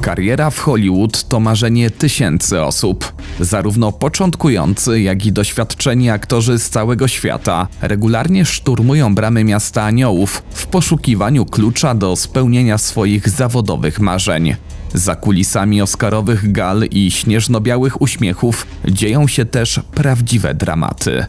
Kariera w Hollywood to marzenie tysięcy osób. Zarówno początkujący, jak i doświadczeni aktorzy z całego świata regularnie szturmują bramy miasta aniołów w poszukiwaniu klucza do spełnienia swoich zawodowych marzeń. Za kulisami oscarowych gal i śnieżno-białych uśmiechów dzieją się też prawdziwe dramaty.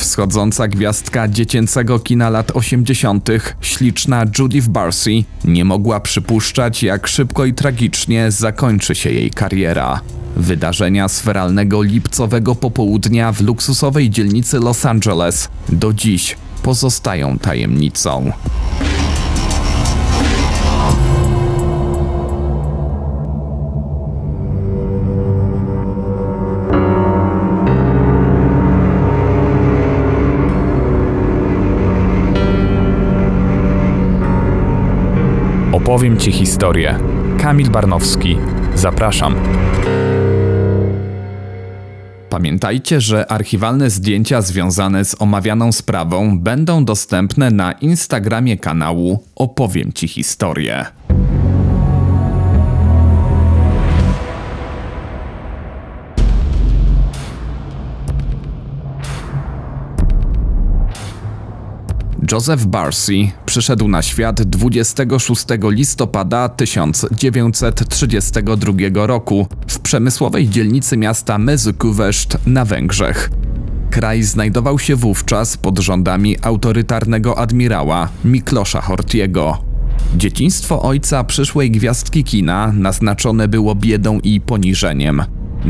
Wschodząca gwiazdka dziecięcego kina lat 80., śliczna Judith Barcy, nie mogła przypuszczać, jak szybko i tragicznie zakończy się jej kariera. Wydarzenia sferalnego lipcowego popołudnia w luksusowej dzielnicy Los Angeles do dziś pozostają tajemnicą. Opowiem Ci historię. Kamil Barnowski. Zapraszam. Pamiętajcie, że archiwalne zdjęcia związane z omawianą sprawą będą dostępne na Instagramie kanału Opowiem Ci historię. Joseph Barcy przyszedł na świat 26 listopada 1932 roku w przemysłowej dzielnicy miasta Mezykuveszt na Węgrzech. Kraj znajdował się wówczas pod rządami autorytarnego admirała Miklosza Hortiego. Dzieciństwo ojca przyszłej gwiazdki kina naznaczone było biedą i poniżeniem.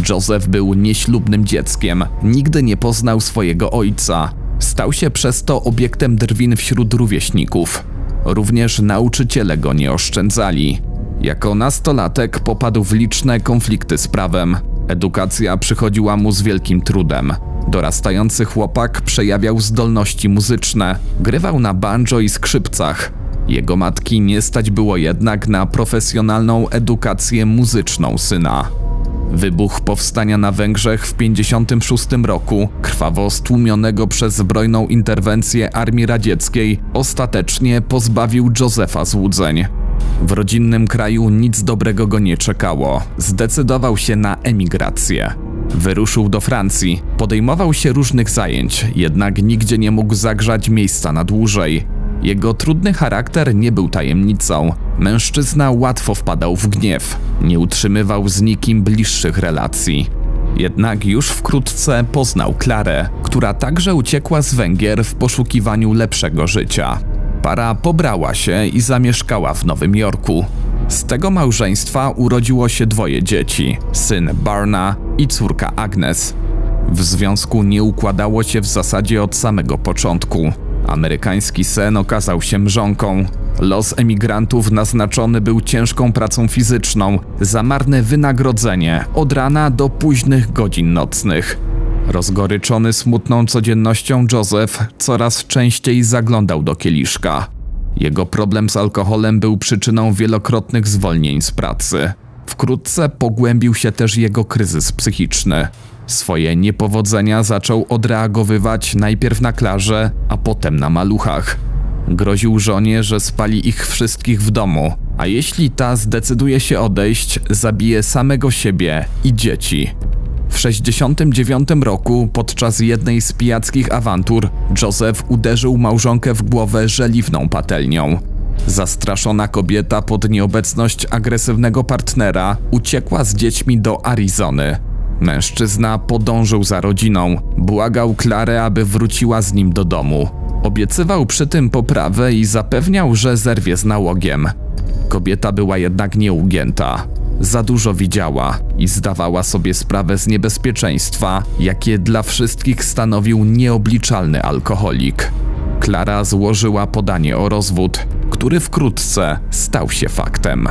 Joseph był nieślubnym dzieckiem, nigdy nie poznał swojego ojca, Stał się przez to obiektem drwin wśród rówieśników. Również nauczyciele go nie oszczędzali. Jako nastolatek popadł w liczne konflikty z prawem. Edukacja przychodziła mu z wielkim trudem. Dorastający chłopak przejawiał zdolności muzyczne, grywał na banjo i skrzypcach. Jego matki nie stać było jednak na profesjonalną edukację muzyczną syna. Wybuch powstania na Węgrzech w 1956 roku, krwawo stłumionego przez zbrojną interwencję Armii Radzieckiej, ostatecznie pozbawił Józefa złudzeń. W rodzinnym kraju nic dobrego go nie czekało. Zdecydował się na emigrację. Wyruszył do Francji, podejmował się różnych zajęć, jednak nigdzie nie mógł zagrzać miejsca na dłużej. Jego trudny charakter nie był tajemnicą. Mężczyzna łatwo wpadał w gniew, nie utrzymywał z nikim bliższych relacji. Jednak już wkrótce poznał Klarę, która także uciekła z Węgier w poszukiwaniu lepszego życia. Para pobrała się i zamieszkała w Nowym Jorku. Z tego małżeństwa urodziło się dwoje dzieci: syn Barna i córka Agnes. W związku nie układało się w zasadzie od samego początku. Amerykański sen okazał się mrzonką. Los emigrantów naznaczony był ciężką pracą fizyczną, za marne wynagrodzenie od rana do późnych godzin nocnych. Rozgoryczony smutną codziennością Joseph coraz częściej zaglądał do kieliszka. Jego problem z alkoholem był przyczyną wielokrotnych zwolnień z pracy. Wkrótce pogłębił się też jego kryzys psychiczny. Swoje niepowodzenia zaczął odreagowywać najpierw na klarze, a potem na maluchach. Groził żonie, że spali ich wszystkich w domu, a jeśli ta zdecyduje się odejść, zabije samego siebie i dzieci. W 69 roku, podczas jednej z pijackich awantur, Joseph uderzył małżonkę w głowę żeliwną patelnią. Zastraszona kobieta pod nieobecność agresywnego partnera uciekła z dziećmi do Arizony. Mężczyzna podążył za rodziną, błagał Klarę, aby wróciła z nim do domu. Obiecywał przy tym poprawę i zapewniał, że zerwie z nałogiem. Kobieta była jednak nieugięta. Za dużo widziała i zdawała sobie sprawę z niebezpieczeństwa, jakie dla wszystkich stanowił nieobliczalny alkoholik. Klara złożyła podanie o rozwód, który wkrótce stał się faktem.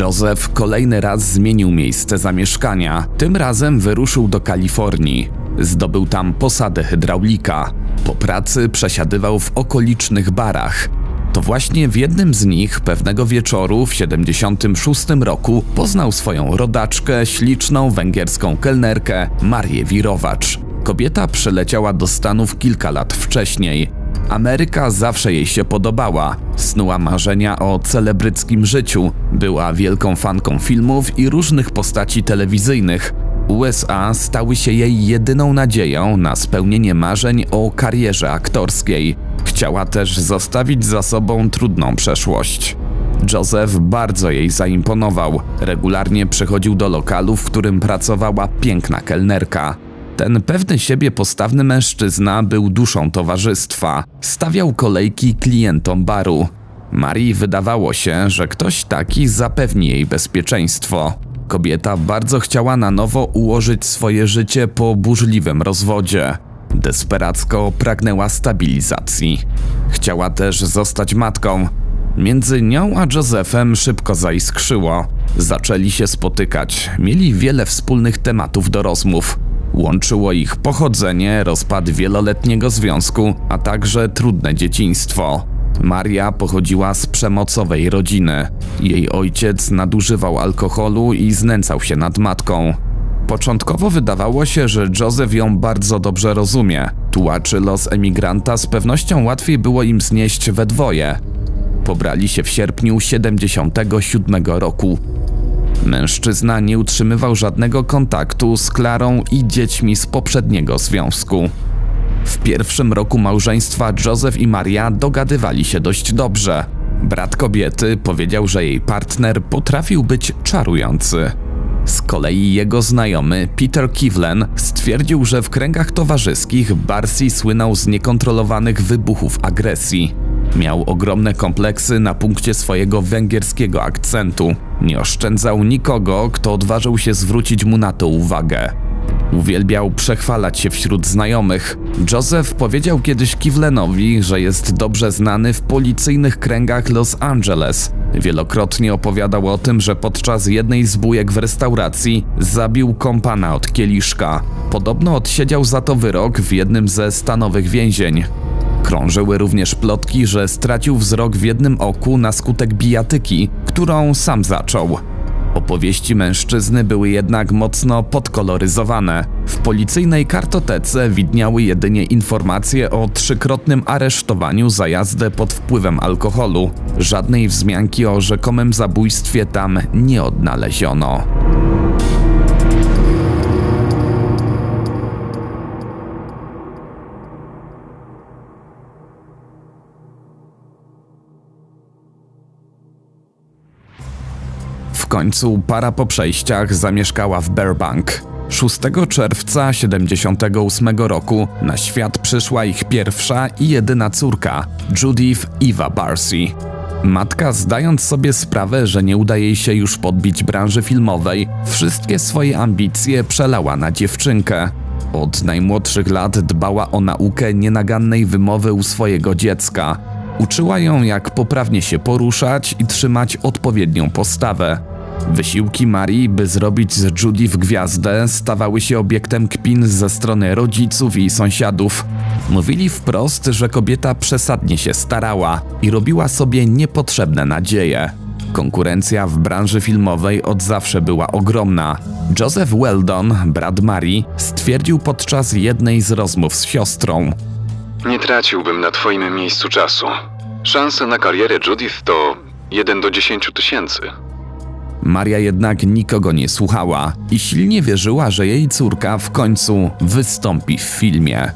Joseph kolejny raz zmienił miejsce zamieszkania. Tym razem wyruszył do Kalifornii. Zdobył tam posadę hydraulika. Po pracy przesiadywał w okolicznych barach. To właśnie w jednym z nich pewnego wieczoru w 76 roku poznał swoją rodaczkę, śliczną węgierską kelnerkę Marię Wirowacz. Kobieta przyleciała do Stanów kilka lat wcześniej. Ameryka zawsze jej się podobała. Snuła marzenia o celebryckim życiu, była wielką fanką filmów i różnych postaci telewizyjnych. USA stały się jej jedyną nadzieją na spełnienie marzeń o karierze aktorskiej. Chciała też zostawić za sobą trudną przeszłość. Joseph bardzo jej zaimponował. Regularnie przychodził do lokalu, w którym pracowała piękna kelnerka. Ten pewny siebie postawny mężczyzna był duszą towarzystwa. Stawiał kolejki klientom baru. Marii wydawało się, że ktoś taki zapewni jej bezpieczeństwo. Kobieta bardzo chciała na nowo ułożyć swoje życie po burzliwym rozwodzie. Desperacko pragnęła stabilizacji. Chciała też zostać matką. Między nią a Josephem szybko zaiskrzyło. Zaczęli się spotykać, mieli wiele wspólnych tematów do rozmów. Łączyło ich pochodzenie, rozpad wieloletniego związku, a także trudne dzieciństwo. Maria pochodziła z przemocowej rodziny. Jej ojciec nadużywał alkoholu i znęcał się nad matką. Początkowo wydawało się, że Joseph ją bardzo dobrze rozumie. Tułaczy los emigranta z pewnością łatwiej było im znieść we dwoje. Pobrali się w sierpniu 77 roku. Mężczyzna nie utrzymywał żadnego kontaktu z Klarą i dziećmi z poprzedniego związku. W pierwszym roku małżeństwa Joseph i Maria dogadywali się dość dobrze. Brat kobiety powiedział, że jej partner potrafił być czarujący. Z kolei jego znajomy Peter Kivlen stwierdził, że w kręgach towarzyskich Barsi słynął z niekontrolowanych wybuchów agresji. Miał ogromne kompleksy na punkcie swojego węgierskiego akcentu. Nie oszczędzał nikogo, kto odważył się zwrócić mu na to uwagę. Uwielbiał przechwalać się wśród znajomych. Joseph powiedział kiedyś Kivlenowi, że jest dobrze znany w policyjnych kręgach Los Angeles. Wielokrotnie opowiadał o tym, że podczas jednej z bujek w restauracji zabił kompana od kieliszka. Podobno odsiedział za to wyrok w jednym ze stanowych więzień. Krążyły również plotki, że stracił wzrok w jednym oku na skutek bijatyki, którą sam zaczął. Opowieści mężczyzny były jednak mocno podkoloryzowane. W policyjnej kartotece widniały jedynie informacje o trzykrotnym aresztowaniu za jazdę pod wpływem alkoholu. Żadnej wzmianki o rzekomym zabójstwie tam nie odnaleziono. Końcu para po przejściach zamieszkała w Burbank. 6 czerwca 78 roku na świat przyszła ich pierwsza i jedyna córka, Judith Eva Barcy. Matka, zdając sobie sprawę, że nie uda jej się już podbić branży filmowej, wszystkie swoje ambicje przelała na dziewczynkę. Od najmłodszych lat dbała o naukę nienagannej wymowy u swojego dziecka. Uczyła ją, jak poprawnie się poruszać i trzymać odpowiednią postawę. Wysiłki Marii, by zrobić z Judy w gwiazdę, stawały się obiektem kpin ze strony rodziców i sąsiadów. Mówili wprost, że kobieta przesadnie się starała i robiła sobie niepotrzebne nadzieje. Konkurencja w branży filmowej od zawsze była ogromna. Joseph Weldon, brat Marii, stwierdził podczas jednej z rozmów z siostrą. Nie traciłbym na twoim miejscu czasu. Szanse na karierę Judith to 1 do 10 tysięcy. Maria jednak nikogo nie słuchała i silnie wierzyła, że jej córka w końcu wystąpi w filmie.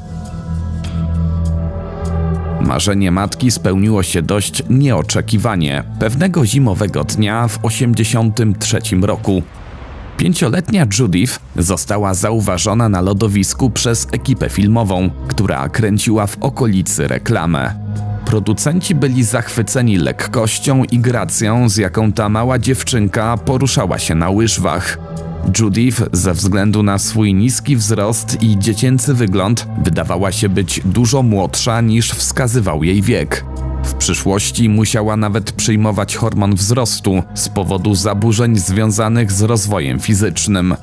Marzenie matki spełniło się dość nieoczekiwanie pewnego zimowego dnia w 1983 roku. Pięcioletnia Judith została zauważona na lodowisku przez ekipę filmową, która kręciła w okolicy reklamę. Producenci byli zachwyceni lekkością i gracją, z jaką ta mała dziewczynka poruszała się na łyżwach. Judith, ze względu na swój niski wzrost i dziecięcy wygląd, wydawała się być dużo młodsza niż wskazywał jej wiek. W przyszłości musiała nawet przyjmować hormon wzrostu z powodu zaburzeń związanych z rozwojem fizycznym.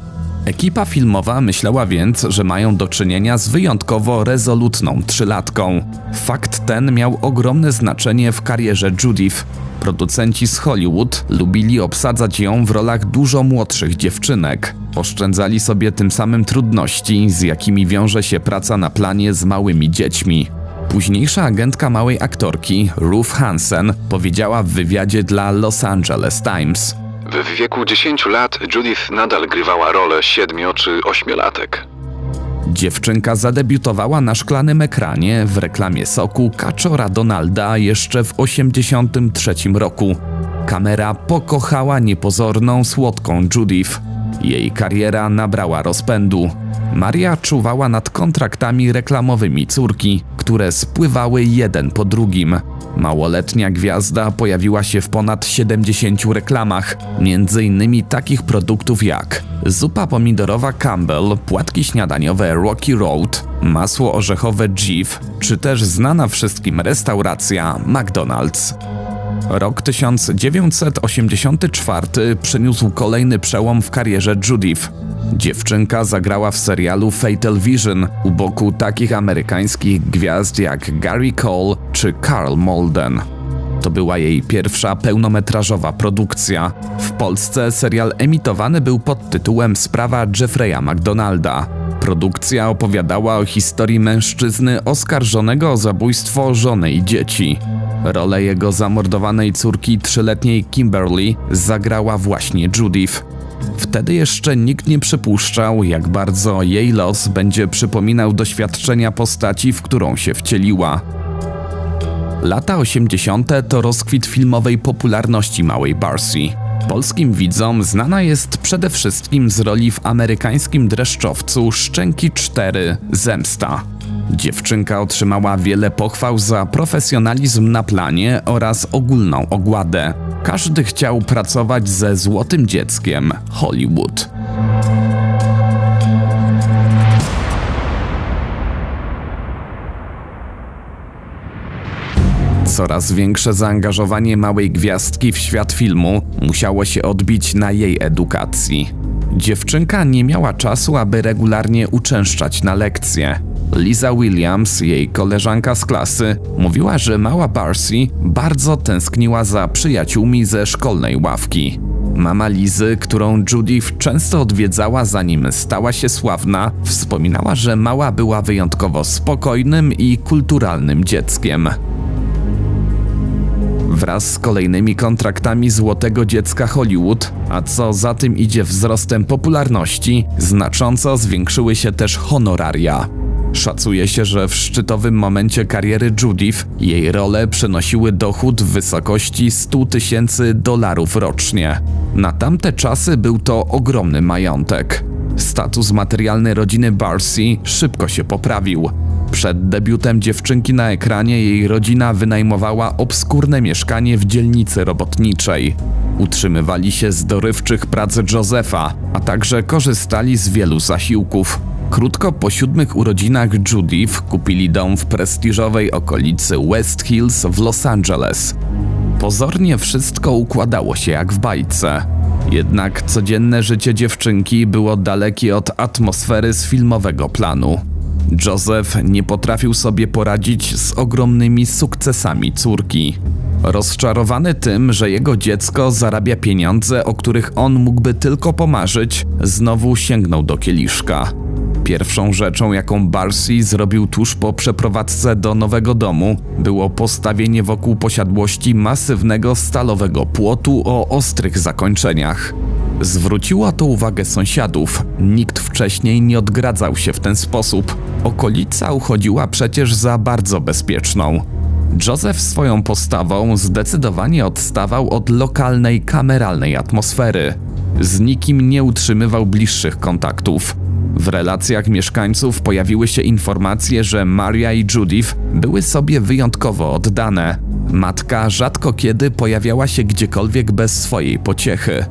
Ekipa filmowa myślała więc, że mają do czynienia z wyjątkowo rezolutną trzylatką. Fakt ten miał ogromne znaczenie w karierze Judith. Producenci z Hollywood lubili obsadzać ją w rolach dużo młodszych dziewczynek. Oszczędzali sobie tym samym trudności, z jakimi wiąże się praca na planie z małymi dziećmi. Późniejsza agentka małej aktorki, Ruth Hansen, powiedziała w wywiadzie dla Los Angeles Times. W wieku 10 lat Judith nadal grywała rolę 7 czy 8-latek. Dziewczynka zadebiutowała na szklanym ekranie w reklamie soku Kaczora Donalda jeszcze w 1983 roku. Kamera pokochała niepozorną, słodką Judith. Jej kariera nabrała rozpędu. Maria czuwała nad kontraktami reklamowymi córki, które spływały jeden po drugim. Małoletnia gwiazda pojawiła się w ponad 70 reklamach, m.in. takich produktów jak zupa pomidorowa Campbell, płatki śniadaniowe Rocky Road, masło orzechowe Jif, czy też znana wszystkim restauracja McDonald's. Rok 1984 przyniósł kolejny przełom w karierze Judith. Dziewczynka zagrała w serialu Fatal Vision u boku takich amerykańskich gwiazd jak Gary Cole czy Carl Malden. To była jej pierwsza pełnometrażowa produkcja. W Polsce serial emitowany był pod tytułem Sprawa Jeffreya McDonalda. Produkcja opowiadała o historii mężczyzny oskarżonego o zabójstwo żony i dzieci. Rolę jego zamordowanej córki trzyletniej Kimberly zagrała właśnie Judith. Wtedy jeszcze nikt nie przypuszczał, jak bardzo jej los będzie przypominał doświadczenia postaci, w którą się wcieliła. Lata 80. to rozkwit filmowej popularności małej Barcy. Polskim widzom znana jest przede wszystkim z roli w amerykańskim dreszczowcu Szczęki 4 Zemsta. Dziewczynka otrzymała wiele pochwał za profesjonalizm na planie oraz ogólną ogładę. Każdy chciał pracować ze złotym dzieckiem Hollywood. Coraz większe zaangażowanie małej gwiazdki w świat filmu musiało się odbić na jej edukacji. Dziewczynka nie miała czasu, aby regularnie uczęszczać na lekcje. Liza Williams, jej koleżanka z klasy, mówiła, że mała Barcy bardzo tęskniła za przyjaciółmi ze szkolnej ławki. Mama Lizy, którą Judith często odwiedzała zanim stała się sławna, wspominała, że mała była wyjątkowo spokojnym i kulturalnym dzieckiem. Wraz z kolejnymi kontraktami Złotego Dziecka Hollywood, a co za tym idzie wzrostem popularności, znacząco zwiększyły się też honoraria. Szacuje się, że w szczytowym momencie kariery Judith jej role przynosiły dochód w wysokości 100 tysięcy dolarów rocznie. Na tamte czasy był to ogromny majątek. Status materialny rodziny Barcy szybko się poprawił. Przed debiutem dziewczynki na ekranie jej rodzina wynajmowała obskurne mieszkanie w dzielnicy robotniczej. Utrzymywali się z dorywczych prac Josefa, a także korzystali z wielu zasiłków. Krótko po siódmych urodzinach Judith kupili dom w prestiżowej okolicy West Hills w Los Angeles. Pozornie wszystko układało się jak w bajce. Jednak codzienne życie dziewczynki było dalekie od atmosfery z filmowego planu. Joseph nie potrafił sobie poradzić z ogromnymi sukcesami córki. Rozczarowany tym, że jego dziecko zarabia pieniądze, o których on mógłby tylko pomarzyć, znowu sięgnął do kieliszka. Pierwszą rzeczą, jaką Barcy zrobił tuż po przeprowadzce do nowego domu, było postawienie wokół posiadłości masywnego stalowego płotu o ostrych zakończeniach. Zwróciło to uwagę sąsiadów. Nikt wcześniej nie odgradzał się w ten sposób. Okolica uchodziła przecież za bardzo bezpieczną. Joseph swoją postawą zdecydowanie odstawał od lokalnej kameralnej atmosfery. Z nikim nie utrzymywał bliższych kontaktów. W relacjach mieszkańców pojawiły się informacje, że Maria i Judith były sobie wyjątkowo oddane. Matka rzadko kiedy pojawiała się gdziekolwiek bez swojej pociechy.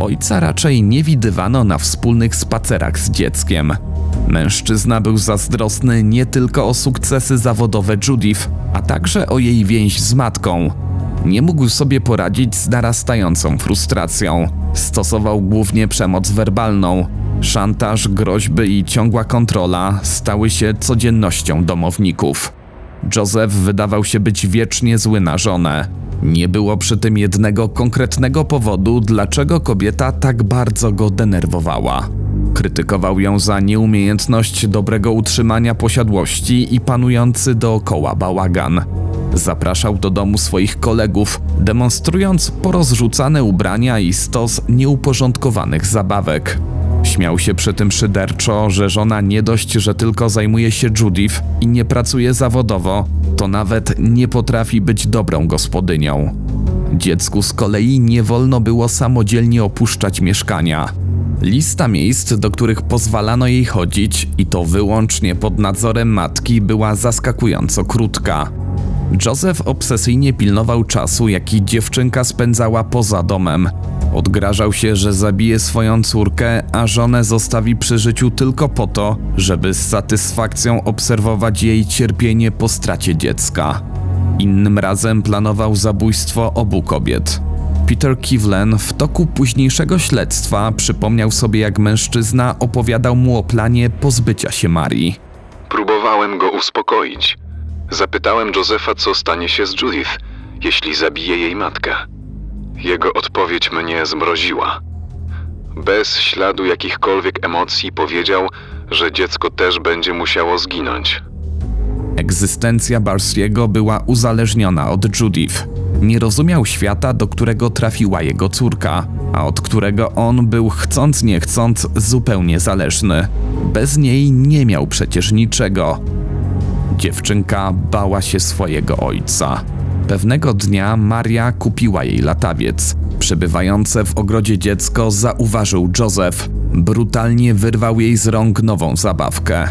Ojca raczej nie widywano na wspólnych spacerach z dzieckiem. Mężczyzna był zazdrosny nie tylko o sukcesy zawodowe Judith, a także o jej więź z matką. Nie mógł sobie poradzić z narastającą frustracją. Stosował głównie przemoc werbalną. Szantaż, groźby i ciągła kontrola stały się codziennością domowników. Joseph wydawał się być wiecznie zły na żonę. Nie było przy tym jednego konkretnego powodu, dlaczego kobieta tak bardzo go denerwowała. Krytykował ją za nieumiejętność dobrego utrzymania posiadłości i panujący dookoła bałagan. Zapraszał do domu swoich kolegów, demonstrując porozrzucane ubrania i stos nieuporządkowanych zabawek. Śmiał się przy tym szyderczo, że żona nie dość, że tylko zajmuje się Judith i nie pracuje zawodowo, to nawet nie potrafi być dobrą gospodynią. Dziecku z kolei nie wolno było samodzielnie opuszczać mieszkania. Lista miejsc, do których pozwalano jej chodzić, i to wyłącznie pod nadzorem matki, była zaskakująco krótka. Joseph obsesyjnie pilnował czasu, jaki dziewczynka spędzała poza domem. Odgrażał się, że zabije swoją córkę, a żonę zostawi przy życiu tylko po to, żeby z satysfakcją obserwować jej cierpienie po stracie dziecka. Innym razem planował zabójstwo obu kobiet. Peter Kivlen w toku późniejszego śledztwa przypomniał sobie, jak mężczyzna opowiadał mu o planie pozbycia się Marii. Próbowałem go uspokoić. Zapytałem Josefa, co stanie się z Judith, jeśli zabije jej matkę. Jego odpowiedź mnie zmroziła. Bez śladu jakichkolwiek emocji powiedział, że dziecko też będzie musiało zginąć. Egzystencja Barsiego była uzależniona od Judith. Nie rozumiał świata, do którego trafiła jego córka, a od którego on był chcąc nie chcąc zupełnie zależny. Bez niej nie miał przecież niczego. Dziewczynka bała się swojego ojca. Pewnego dnia Maria kupiła jej latawiec. Przebywające w ogrodzie dziecko zauważył Joseph. Brutalnie wyrwał jej z rąk nową zabawkę.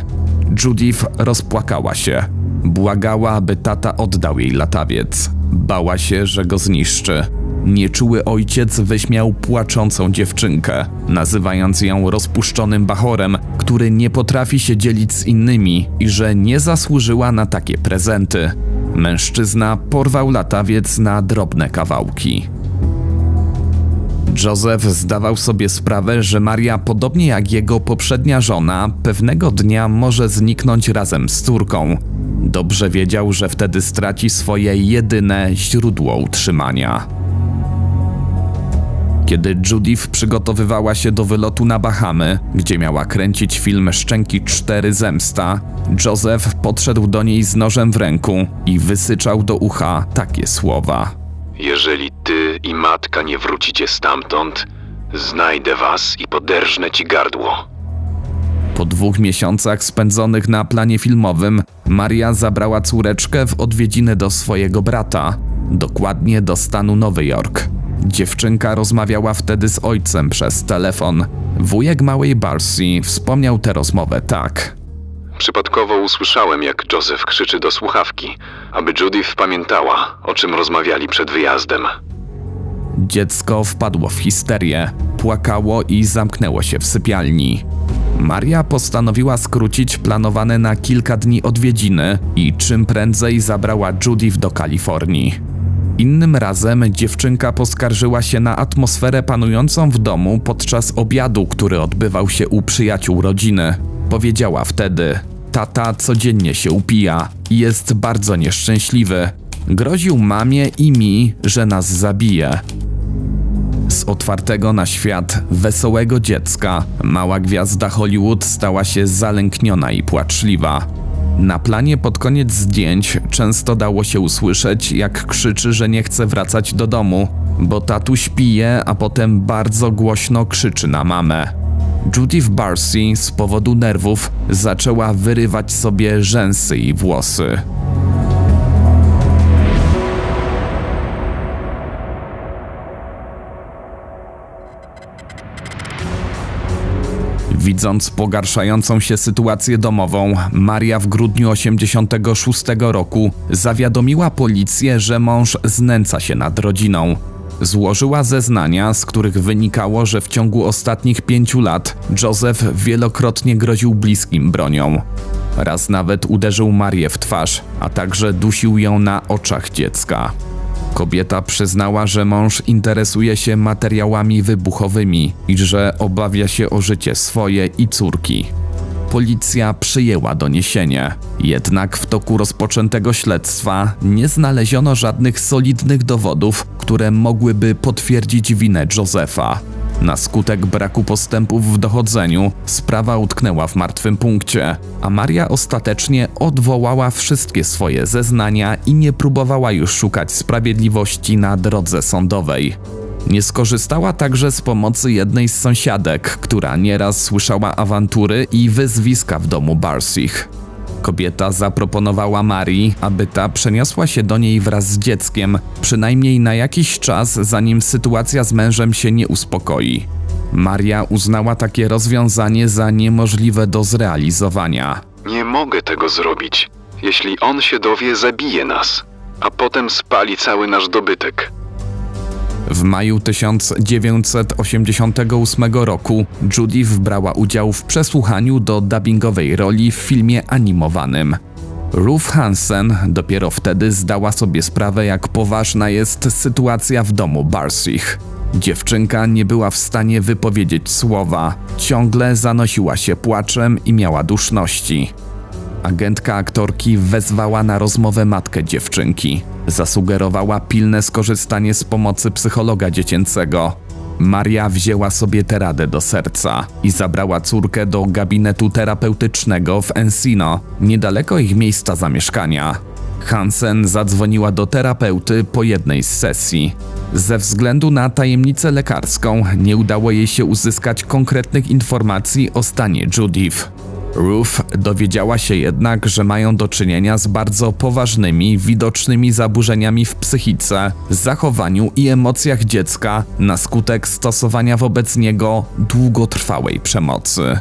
Judith rozpłakała się. Błagała, aby tata oddał jej latawiec. Bała się, że go zniszczy. Nieczuły ojciec wyśmiał płaczącą dziewczynkę, nazywając ją rozpuszczonym bachorem, który nie potrafi się dzielić z innymi i że nie zasłużyła na takie prezenty. Mężczyzna porwał latawiec na drobne kawałki. Joseph zdawał sobie sprawę, że Maria, podobnie jak jego poprzednia żona, pewnego dnia może zniknąć razem z córką. Dobrze wiedział, że wtedy straci swoje jedyne źródło utrzymania. Kiedy Judith przygotowywała się do wylotu na Bahamy, gdzie miała kręcić film Szczęki 4 Zemsta, Joseph podszedł do niej z nożem w ręku i wysyczał do ucha takie słowa. Jeżeli ty i matka nie wrócicie stamtąd, znajdę was i poderżnę ci gardło. Po dwóch miesiącach spędzonych na planie filmowym, Maria zabrała córeczkę w odwiedziny do swojego brata, dokładnie do stanu Nowy Jork. Dziewczynka rozmawiała wtedy z ojcem przez telefon. Wujek małej Barsi wspomniał tę rozmowę tak. Przypadkowo usłyszałem, jak Joseph krzyczy do słuchawki, aby Judith pamiętała, o czym rozmawiali przed wyjazdem. Dziecko wpadło w histerię, płakało i zamknęło się w sypialni. Maria postanowiła skrócić planowane na kilka dni odwiedziny i czym prędzej zabrała Judith do Kalifornii. Innym razem dziewczynka poskarżyła się na atmosferę panującą w domu podczas obiadu, który odbywał się u przyjaciół rodziny. Powiedziała wtedy: Tata codziennie się upija i jest bardzo nieszczęśliwy. Groził mamie i mi, że nas zabije. Z otwartego na świat, wesołego dziecka, mała gwiazda Hollywood stała się zalękniona i płaczliwa. Na planie pod koniec zdjęć często dało się usłyszeć, jak krzyczy, że nie chce wracać do domu, bo tatuś pije, a potem bardzo głośno krzyczy na mamę. Judith Barcy z powodu nerwów zaczęła wyrywać sobie rzęsy i włosy. Widząc pogarszającą się sytuację domową, Maria w grudniu 86 roku zawiadomiła policję, że mąż znęca się nad rodziną. Złożyła zeznania, z których wynikało, że w ciągu ostatnich pięciu lat Joseph wielokrotnie groził bliskim bronią. Raz nawet uderzył Marię w twarz, a także dusił ją na oczach dziecka. Kobieta przyznała, że mąż interesuje się materiałami wybuchowymi i że obawia się o życie swoje i córki. Policja przyjęła doniesienie, jednak w toku rozpoczętego śledztwa nie znaleziono żadnych solidnych dowodów, które mogłyby potwierdzić winę Josefa. Na skutek braku postępów w dochodzeniu sprawa utknęła w martwym punkcie, a Maria ostatecznie odwołała wszystkie swoje zeznania i nie próbowała już szukać sprawiedliwości na drodze sądowej. Nie skorzystała także z pomocy jednej z sąsiadek, która nieraz słyszała awantury i wyzwiska w domu Barsich. Kobieta zaproponowała Marii, aby ta przeniosła się do niej wraz z dzieckiem, przynajmniej na jakiś czas, zanim sytuacja z mężem się nie uspokoi. Maria uznała takie rozwiązanie za niemożliwe do zrealizowania. Nie mogę tego zrobić. Jeśli on się dowie, zabije nas, a potem spali cały nasz dobytek. W maju 1988 roku Judith brała udział w przesłuchaniu do dubbingowej roli w filmie animowanym. Ruth Hansen dopiero wtedy zdała sobie sprawę, jak poważna jest sytuacja w domu Barsich. Dziewczynka nie była w stanie wypowiedzieć słowa, ciągle zanosiła się płaczem i miała duszności. Agentka aktorki wezwała na rozmowę matkę dziewczynki. Zasugerowała pilne skorzystanie z pomocy psychologa dziecięcego. Maria wzięła sobie tę radę do serca i zabrała córkę do gabinetu terapeutycznego w Encino, niedaleko ich miejsca zamieszkania. Hansen zadzwoniła do terapeuty po jednej z sesji. Ze względu na tajemnicę lekarską nie udało jej się uzyskać konkretnych informacji o stanie Judith. Ruth dowiedziała się jednak, że mają do czynienia z bardzo poważnymi, widocznymi zaburzeniami w psychice, zachowaniu i emocjach dziecka na skutek stosowania wobec niego długotrwałej przemocy.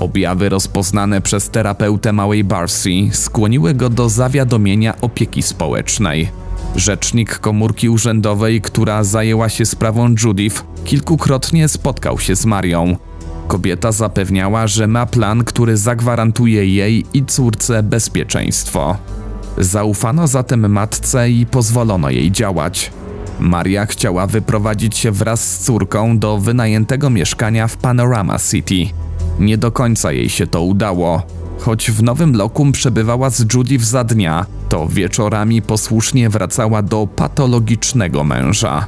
Objawy rozpoznane przez terapeutę małej Barcy skłoniły go do zawiadomienia opieki społecznej. Rzecznik komórki urzędowej, która zajęła się sprawą Judith, kilkukrotnie spotkał się z Marią. Kobieta zapewniała, że ma plan, który zagwarantuje jej i córce bezpieczeństwo. Zaufano zatem matce i pozwolono jej działać. Maria chciała wyprowadzić się wraz z córką do wynajętego mieszkania w Panorama City. Nie do końca jej się to udało. Choć w nowym lokum przebywała z Judith za dnia, to wieczorami posłusznie wracała do patologicznego męża.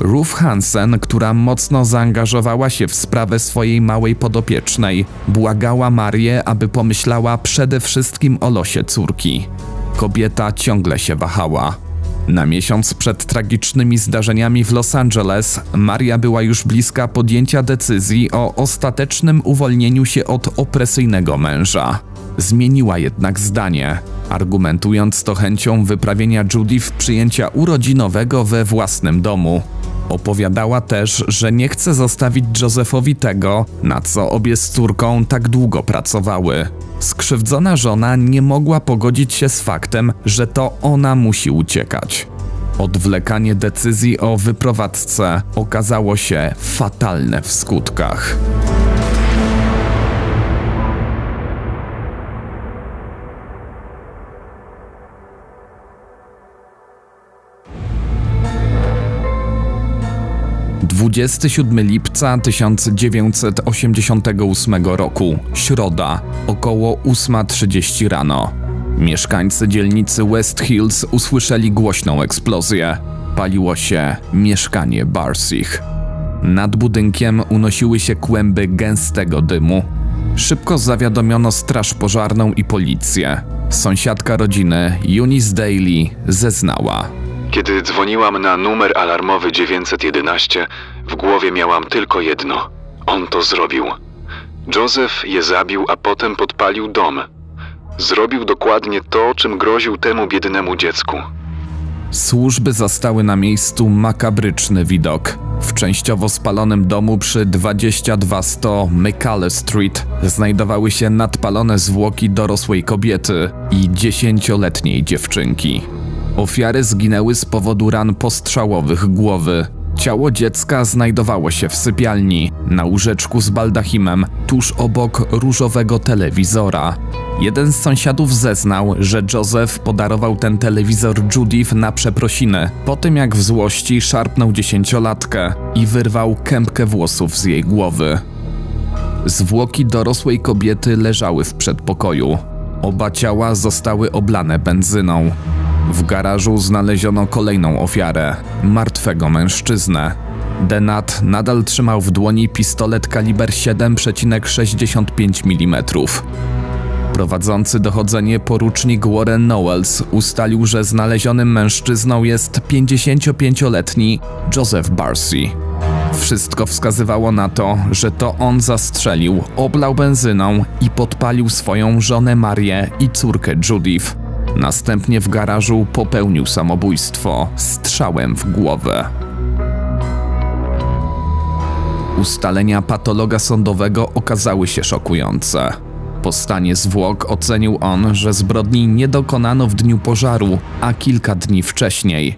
Ruth Hansen, która mocno zaangażowała się w sprawę swojej małej podopiecznej, błagała Marię, aby pomyślała przede wszystkim o losie córki. Kobieta ciągle się wahała. Na miesiąc przed tragicznymi zdarzeniami w Los Angeles, Maria była już bliska podjęcia decyzji o ostatecznym uwolnieniu się od opresyjnego męża. Zmieniła jednak zdanie, argumentując to chęcią wyprawienia Judith przyjęcia urodzinowego we własnym domu. Opowiadała też, że nie chce zostawić Józefowi tego, na co obie z córką tak długo pracowały. Skrzywdzona żona nie mogła pogodzić się z faktem, że to ona musi uciekać. Odwlekanie decyzji o wyprowadzce okazało się fatalne w skutkach. 27 lipca 1988 roku, środa, około 8.30 rano. Mieszkańcy dzielnicy West Hills usłyszeli głośną eksplozję. Paliło się mieszkanie Barsich. Nad budynkiem unosiły się kłęby gęstego dymu. Szybko zawiadomiono straż pożarną i policję. Sąsiadka rodziny, Eunice Daly, zeznała. Kiedy dzwoniłam na numer alarmowy 911, w głowie miałam tylko jedno. On to zrobił. Joseph je zabił, a potem podpalił dom. Zrobił dokładnie to, czym groził temu biednemu dziecku. Służby zastały na miejscu makabryczny widok. W częściowo spalonym domu przy 2200 McCullough Street znajdowały się nadpalone zwłoki dorosłej kobiety i dziesięcioletniej dziewczynki. Ofiary zginęły z powodu ran postrzałowych głowy. Ciało dziecka znajdowało się w sypialni, na łóżeczku z baldachimem, tuż obok różowego telewizora. Jeden z sąsiadów zeznał, że Joseph podarował ten telewizor Judith na przeprosiny, po tym jak w złości szarpnął dziesięciolatkę i wyrwał kępkę włosów z jej głowy. Zwłoki dorosłej kobiety leżały w przedpokoju. Oba ciała zostały oblane benzyną. W garażu znaleziono kolejną ofiarę martwego mężczyznę. Denat nadal trzymał w dłoni pistolet kaliber 7,65 mm. Prowadzący dochodzenie porucznik Warren Knowles ustalił, że znalezionym mężczyzną jest 55-letni Joseph Barcy. Wszystko wskazywało na to, że to on zastrzelił, oblał benzyną i podpalił swoją żonę Marię i córkę Judith. Następnie w garażu popełnił samobójstwo strzałem w głowę. Ustalenia patologa sądowego okazały się szokujące. Po stanie zwłok ocenił on, że zbrodni nie dokonano w dniu pożaru, a kilka dni wcześniej.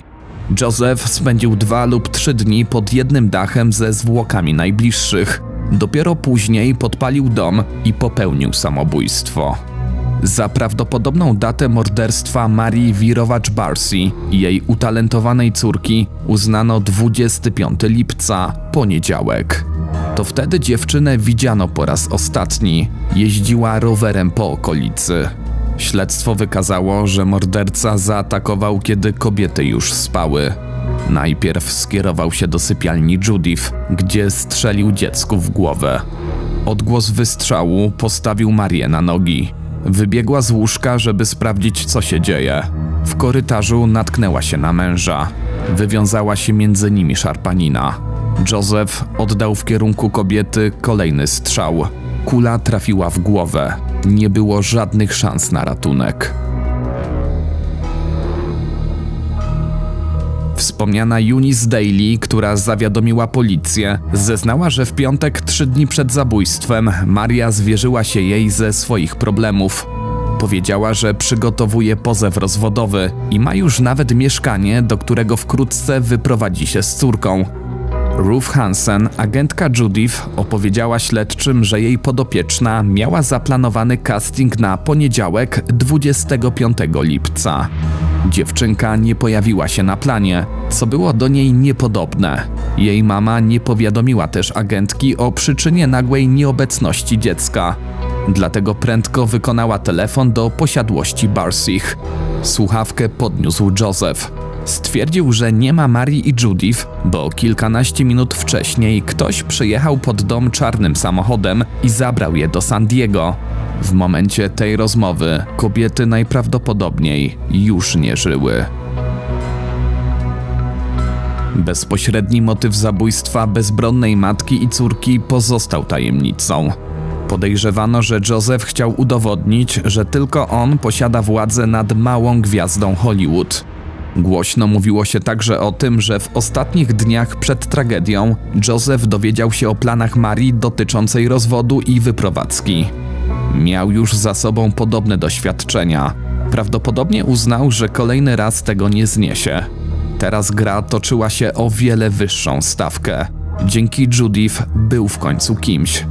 Joseph spędził dwa lub trzy dni pod jednym dachem ze zwłokami najbliższych. Dopiero później podpalił dom i popełnił samobójstwo. Za prawdopodobną datę morderstwa Marii Wirowacz-Barsi i jej utalentowanej córki uznano 25 lipca, poniedziałek. To wtedy dziewczynę widziano po raz ostatni. Jeździła rowerem po okolicy. Śledztwo wykazało, że morderca zaatakował, kiedy kobiety już spały. Najpierw skierował się do sypialni Judith, gdzie strzelił dziecku w głowę. Odgłos wystrzału postawił Marię na nogi. Wybiegła z łóżka, żeby sprawdzić, co się dzieje. W korytarzu natknęła się na męża. Wywiązała się między nimi szarpanina. Joseph oddał w kierunku kobiety kolejny strzał. Kula trafiła w głowę. Nie było żadnych szans na ratunek. Wspomniana Eunice Daly, która zawiadomiła policję, zeznała, że w piątek, trzy dni przed zabójstwem, Maria zwierzyła się jej ze swoich problemów. Powiedziała, że przygotowuje pozew rozwodowy i ma już nawet mieszkanie, do którego wkrótce wyprowadzi się z córką. Ruth Hansen, agentka Judith, opowiedziała śledczym, że jej podopieczna miała zaplanowany casting na poniedziałek 25 lipca. Dziewczynka nie pojawiła się na planie, co było do niej niepodobne. Jej mama nie powiadomiła też agentki o przyczynie nagłej nieobecności dziecka. Dlatego prędko wykonała telefon do posiadłości Barsich. Słuchawkę podniósł Joseph. Stwierdził, że nie ma Marii i Judith, bo kilkanaście minut wcześniej ktoś przyjechał pod dom czarnym samochodem i zabrał je do San Diego. W momencie tej rozmowy kobiety najprawdopodobniej już nie żyły. Bezpośredni motyw zabójstwa bezbronnej matki i córki pozostał tajemnicą. Podejrzewano, że Joseph chciał udowodnić, że tylko on posiada władzę nad małą gwiazdą Hollywood. Głośno mówiło się także o tym, że w ostatnich dniach przed tragedią Joseph dowiedział się o planach Marii dotyczącej rozwodu i wyprowadzki. Miał już za sobą podobne doświadczenia. Prawdopodobnie uznał, że kolejny raz tego nie zniesie. Teraz gra toczyła się o wiele wyższą stawkę. Dzięki Judith był w końcu kimś.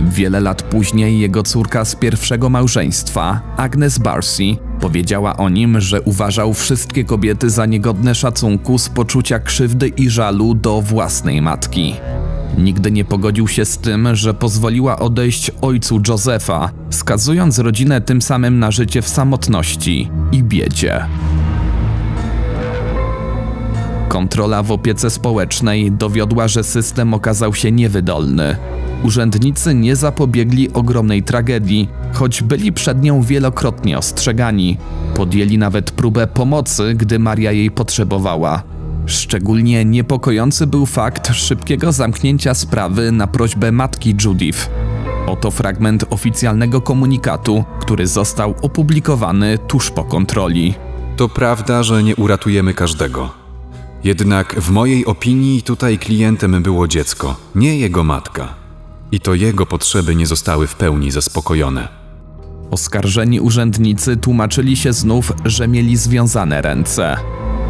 Wiele lat później jego córka z pierwszego małżeństwa, Agnes Barcy, powiedziała o nim, że uważał wszystkie kobiety za niegodne szacunku z poczucia krzywdy i żalu do własnej matki. Nigdy nie pogodził się z tym, że pozwoliła odejść ojcu Josefa, skazując rodzinę tym samym na życie w samotności i biedzie. Kontrola w opiece społecznej dowiodła, że system okazał się niewydolny. Urzędnicy nie zapobiegli ogromnej tragedii, choć byli przed nią wielokrotnie ostrzegani. Podjęli nawet próbę pomocy, gdy Maria jej potrzebowała. Szczególnie niepokojący był fakt szybkiego zamknięcia sprawy na prośbę matki Judith. Oto fragment oficjalnego komunikatu, który został opublikowany tuż po kontroli. To prawda, że nie uratujemy każdego. Jednak w mojej opinii tutaj klientem było dziecko, nie jego matka. I to jego potrzeby nie zostały w pełni zaspokojone. Oskarżeni urzędnicy tłumaczyli się znów, że mieli związane ręce.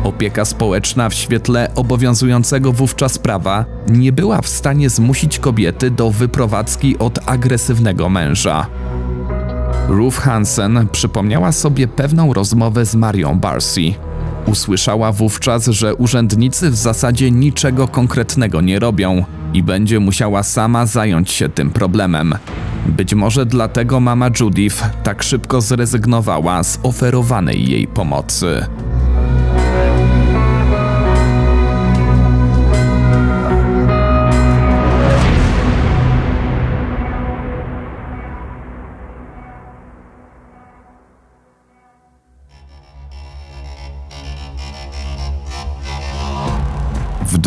Opieka społeczna w świetle obowiązującego wówczas prawa nie była w stanie zmusić kobiety do wyprowadzki od agresywnego męża. Ruth Hansen przypomniała sobie pewną rozmowę z Marią Barcy. Usłyszała wówczas, że urzędnicy w zasadzie niczego konkretnego nie robią i będzie musiała sama zająć się tym problemem. Być może dlatego mama Judith tak szybko zrezygnowała z oferowanej jej pomocy.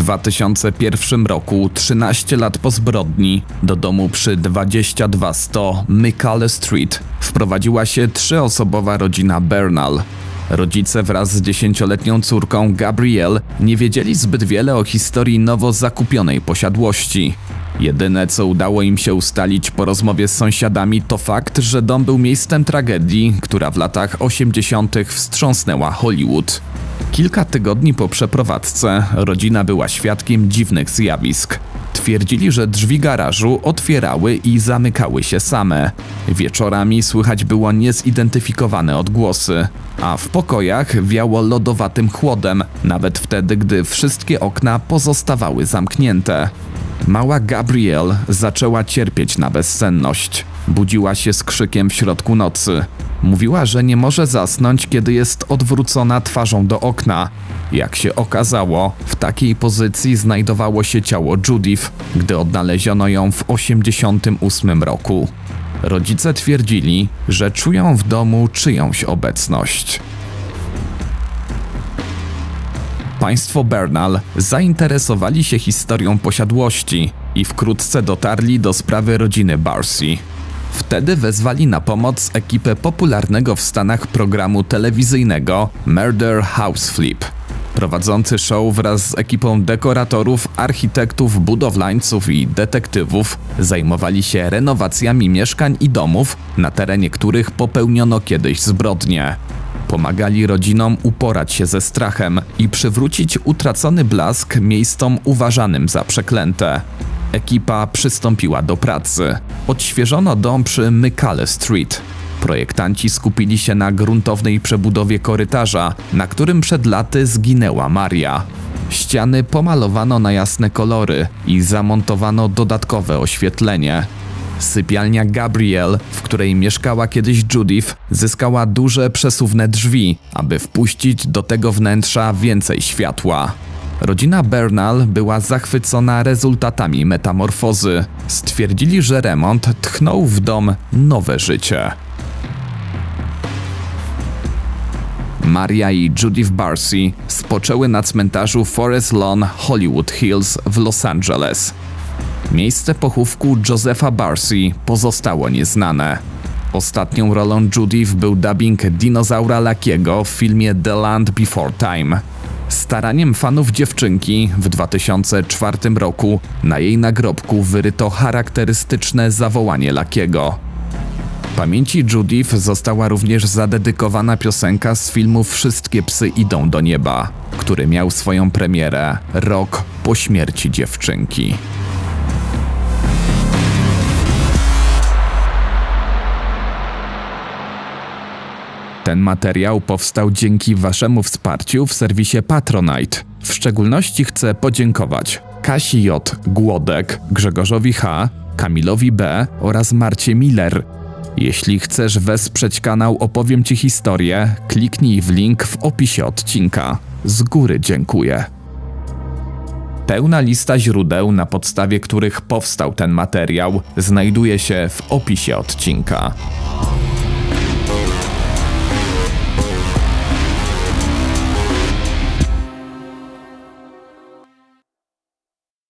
2001 roku, 13 lat po zbrodni, do domu przy 2200 Mykale Street wprowadziła się trzyosobowa rodzina Bernal. Rodzice wraz z dziesięcioletnią córką Gabrielle nie wiedzieli zbyt wiele o historii nowo zakupionej posiadłości. Jedyne co udało im się ustalić po rozmowie z sąsiadami to fakt, że dom był miejscem tragedii, która w latach 80. wstrząsnęła Hollywood. Kilka tygodni po przeprowadzce rodzina była świadkiem dziwnych zjawisk. Twierdzili, że drzwi garażu otwierały i zamykały się same. Wieczorami słychać było niezidentyfikowane odgłosy, a w pokojach wiało lodowatym chłodem, nawet wtedy, gdy wszystkie okna pozostawały zamknięte. Mała Gabrielle zaczęła cierpieć na bezsenność. Budziła się z krzykiem w środku nocy. Mówiła, że nie może zasnąć, kiedy jest odwrócona twarzą do okna. Jak się okazało, w takiej pozycji znajdowało się ciało Judith, gdy odnaleziono ją w 1988 roku. Rodzice twierdzili, że czują w domu czyjąś obecność. Państwo Bernal zainteresowali się historią posiadłości i wkrótce dotarli do sprawy rodziny Barcy. Wtedy wezwali na pomoc ekipę popularnego w Stanach programu telewizyjnego Murder House Flip. Prowadzący show wraz z ekipą dekoratorów, architektów, budowlańców i detektywów zajmowali się renowacjami mieszkań i domów, na terenie których popełniono kiedyś zbrodnie. Pomagali rodzinom uporać się ze strachem i przywrócić utracony blask miejscom uważanym za przeklęte. Ekipa przystąpiła do pracy. Odświeżono dom przy Mykale Street. Projektanci skupili się na gruntownej przebudowie korytarza, na którym przed laty zginęła Maria. Ściany pomalowano na jasne kolory i zamontowano dodatkowe oświetlenie. Sypialnia Gabrielle, w której mieszkała kiedyś Judith, zyskała duże przesuwne drzwi, aby wpuścić do tego wnętrza więcej światła. Rodzina Bernal była zachwycona rezultatami metamorfozy. Stwierdzili, że remont tchnął w dom nowe życie. Maria i Judith Barcy spoczęły na cmentarzu Forest Lawn Hollywood Hills w Los Angeles. Miejsce pochówku Josepha Barcy pozostało nieznane. Ostatnią rolą Judith był dubbing dinozaura Lakiego w filmie The Land Before Time. Staraniem fanów dziewczynki w 2004 roku na jej nagrobku wyryto charakterystyczne zawołanie Lakiego. Pamięci Judith została również zadedykowana piosenka z filmu Wszystkie psy idą do nieba, który miał swoją premierę rok po śmierci dziewczynki. Ten materiał powstał dzięki Waszemu wsparciu w serwisie Patronite. W szczególności chcę podziękować Kasi J. Głodek, Grzegorzowi H., Kamilowi B. oraz Marcie Miller. Jeśli chcesz wesprzeć kanał Opowiem Ci historię, kliknij w link w opisie odcinka. Z góry dziękuję. Pełna lista źródeł, na podstawie których powstał ten materiał, znajduje się w opisie odcinka.